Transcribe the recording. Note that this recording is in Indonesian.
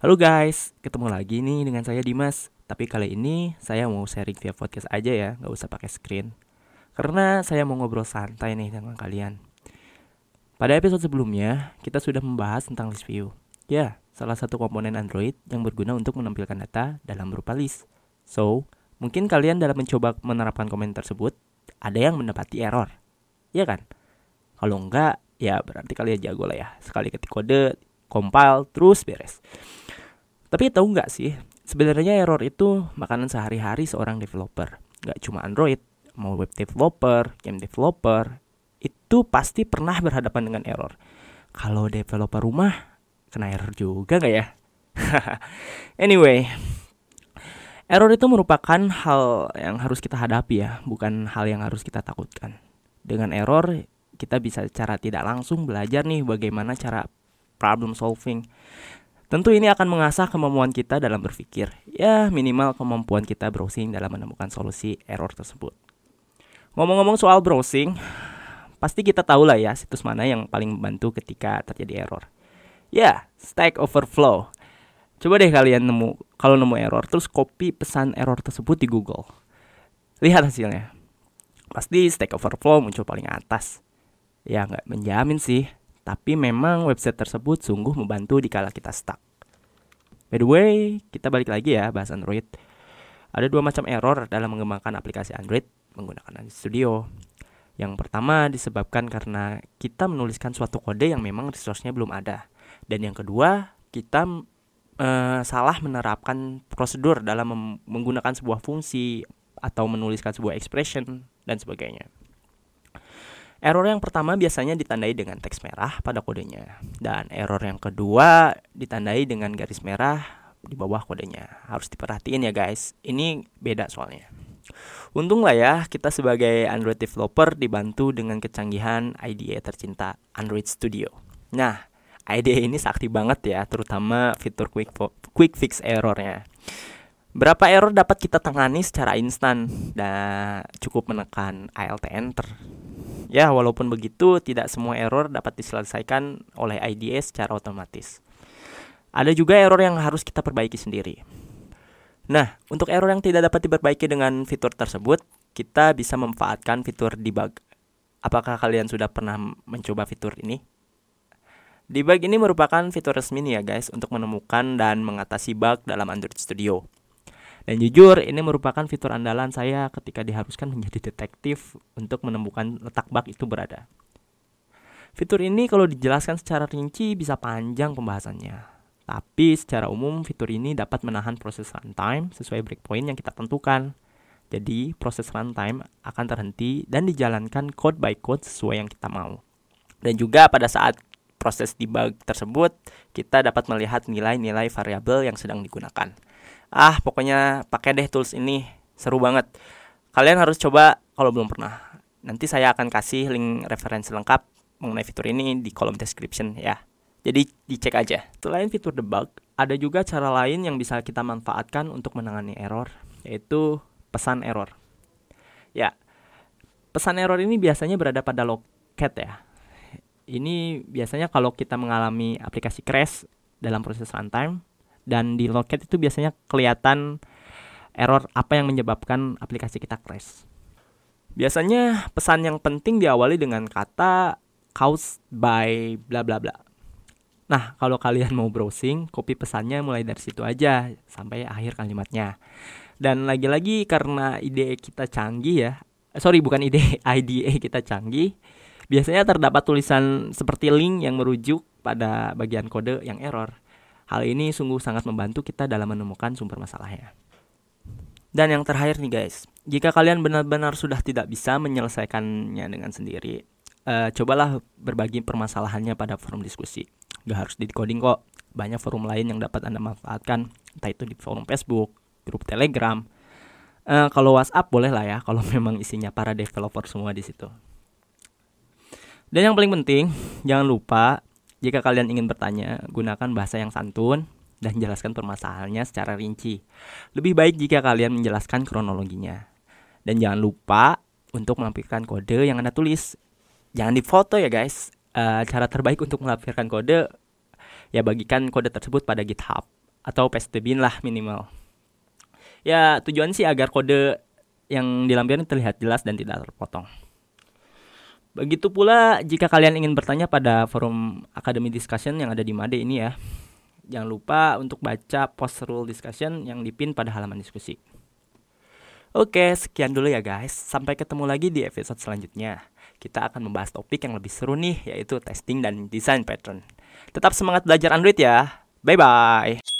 Halo guys, ketemu lagi nih dengan saya Dimas. Tapi kali ini saya mau sharing via podcast aja ya, nggak usah pakai screen. Karena saya mau ngobrol santai nih dengan kalian. Pada episode sebelumnya, kita sudah membahas tentang list view. Ya, salah satu komponen Android yang berguna untuk menampilkan data dalam berupa list. So, mungkin kalian dalam mencoba menerapkan komen tersebut, ada yang mendapati error. Ya kan? Kalau enggak, ya berarti kalian jago lah ya. Sekali ketik kode, compile, terus beres. Tapi tahu nggak sih, sebenarnya error itu makanan sehari-hari seorang developer. Nggak cuma Android, mau web developer, game developer, itu pasti pernah berhadapan dengan error. Kalau developer rumah, kena error juga nggak ya? anyway, error itu merupakan hal yang harus kita hadapi ya, bukan hal yang harus kita takutkan. Dengan error, kita bisa secara tidak langsung belajar nih bagaimana cara problem solving. Tentu ini akan mengasah kemampuan kita dalam berpikir, ya minimal kemampuan kita browsing dalam menemukan solusi error tersebut. Ngomong-ngomong soal browsing, pasti kita tahu lah ya situs mana yang paling membantu ketika terjadi error. Ya, Stack Overflow. Coba deh kalian nemu, kalau nemu error, terus copy pesan error tersebut di Google. Lihat hasilnya. Pasti Stack Overflow muncul paling atas. Ya nggak menjamin sih, tapi memang website tersebut sungguh membantu dikala kita stuck. By the way, kita balik lagi ya bahas Android. Ada dua macam error dalam mengembangkan aplikasi Android menggunakan Android Studio. Yang pertama disebabkan karena kita menuliskan suatu kode yang memang resource-nya belum ada. Dan yang kedua, kita uh, salah menerapkan prosedur dalam menggunakan sebuah fungsi atau menuliskan sebuah expression dan sebagainya. Error yang pertama biasanya ditandai dengan teks merah pada kodenya dan error yang kedua ditandai dengan garis merah di bawah kodenya. Harus diperhatiin ya guys. Ini beda soalnya. Untung lah ya kita sebagai Android developer dibantu dengan kecanggihan IDE tercinta Android Studio. Nah, IDE ini sakti banget ya, terutama fitur quick quick fix errornya. Berapa error dapat kita tangani secara instan dan cukup menekan Alt Enter Ya, walaupun begitu, tidak semua error dapat diselesaikan oleh IDE secara otomatis. Ada juga error yang harus kita perbaiki sendiri. Nah, untuk error yang tidak dapat diperbaiki dengan fitur tersebut, kita bisa memanfaatkan fitur debug. Apakah kalian sudah pernah mencoba fitur ini? Debug ini merupakan fitur resmi nih ya guys untuk menemukan dan mengatasi bug dalam Android Studio. Dan jujur, ini merupakan fitur andalan saya ketika diharuskan menjadi detektif untuk menemukan letak bug itu berada. Fitur ini kalau dijelaskan secara rinci bisa panjang pembahasannya. Tapi secara umum fitur ini dapat menahan proses runtime sesuai breakpoint yang kita tentukan. Jadi proses runtime akan terhenti dan dijalankan code by code sesuai yang kita mau. Dan juga pada saat proses debug tersebut, kita dapat melihat nilai-nilai variabel yang sedang digunakan ah pokoknya pakai deh tools ini. Seru banget. Kalian harus coba kalau belum pernah. Nanti saya akan kasih link referensi lengkap mengenai fitur ini di kolom description ya. Jadi dicek aja. Selain fitur debug ada juga cara lain yang bisa kita manfaatkan untuk menangani error yaitu pesan error. Ya pesan error ini biasanya berada pada loket ya. Ini biasanya kalau kita mengalami aplikasi crash dalam proses runtime dan di loket itu biasanya kelihatan error apa yang menyebabkan aplikasi kita crash. Biasanya pesan yang penting diawali dengan kata caused by bla bla bla. Nah, kalau kalian mau browsing, copy pesannya mulai dari situ aja sampai akhir kalimatnya. Dan lagi-lagi karena ide kita canggih ya, eh, sorry bukan ide IDE kita canggih, biasanya terdapat tulisan seperti link yang merujuk pada bagian kode yang error. Hal ini sungguh sangat membantu kita dalam menemukan sumber masalahnya. Dan yang terakhir nih guys, jika kalian benar-benar sudah tidak bisa menyelesaikannya dengan sendiri, uh, cobalah berbagi permasalahannya pada forum diskusi. Gak harus di coding kok, banyak forum lain yang dapat Anda manfaatkan, entah itu di forum Facebook, grup Telegram. Uh, kalau WhatsApp boleh lah ya, kalau memang isinya para developer semua di situ. Dan yang paling penting, jangan lupa jika kalian ingin bertanya, gunakan bahasa yang santun dan jelaskan permasalahannya secara rinci. Lebih baik jika kalian menjelaskan kronologinya. Dan jangan lupa untuk melampirkan kode yang Anda tulis. Jangan difoto ya guys. Uh, cara terbaik untuk melampirkan kode ya bagikan kode tersebut pada GitHub atau bin lah minimal. Ya tujuan sih agar kode yang dilampirkan terlihat jelas dan tidak terpotong. Begitu pula jika kalian ingin bertanya pada forum Academy Discussion yang ada di Made ini ya. Jangan lupa untuk baca post rule discussion yang dipin pada halaman diskusi. Oke, sekian dulu ya guys. Sampai ketemu lagi di episode selanjutnya. Kita akan membahas topik yang lebih seru nih, yaitu testing dan desain pattern. Tetap semangat belajar Android ya. Bye-bye.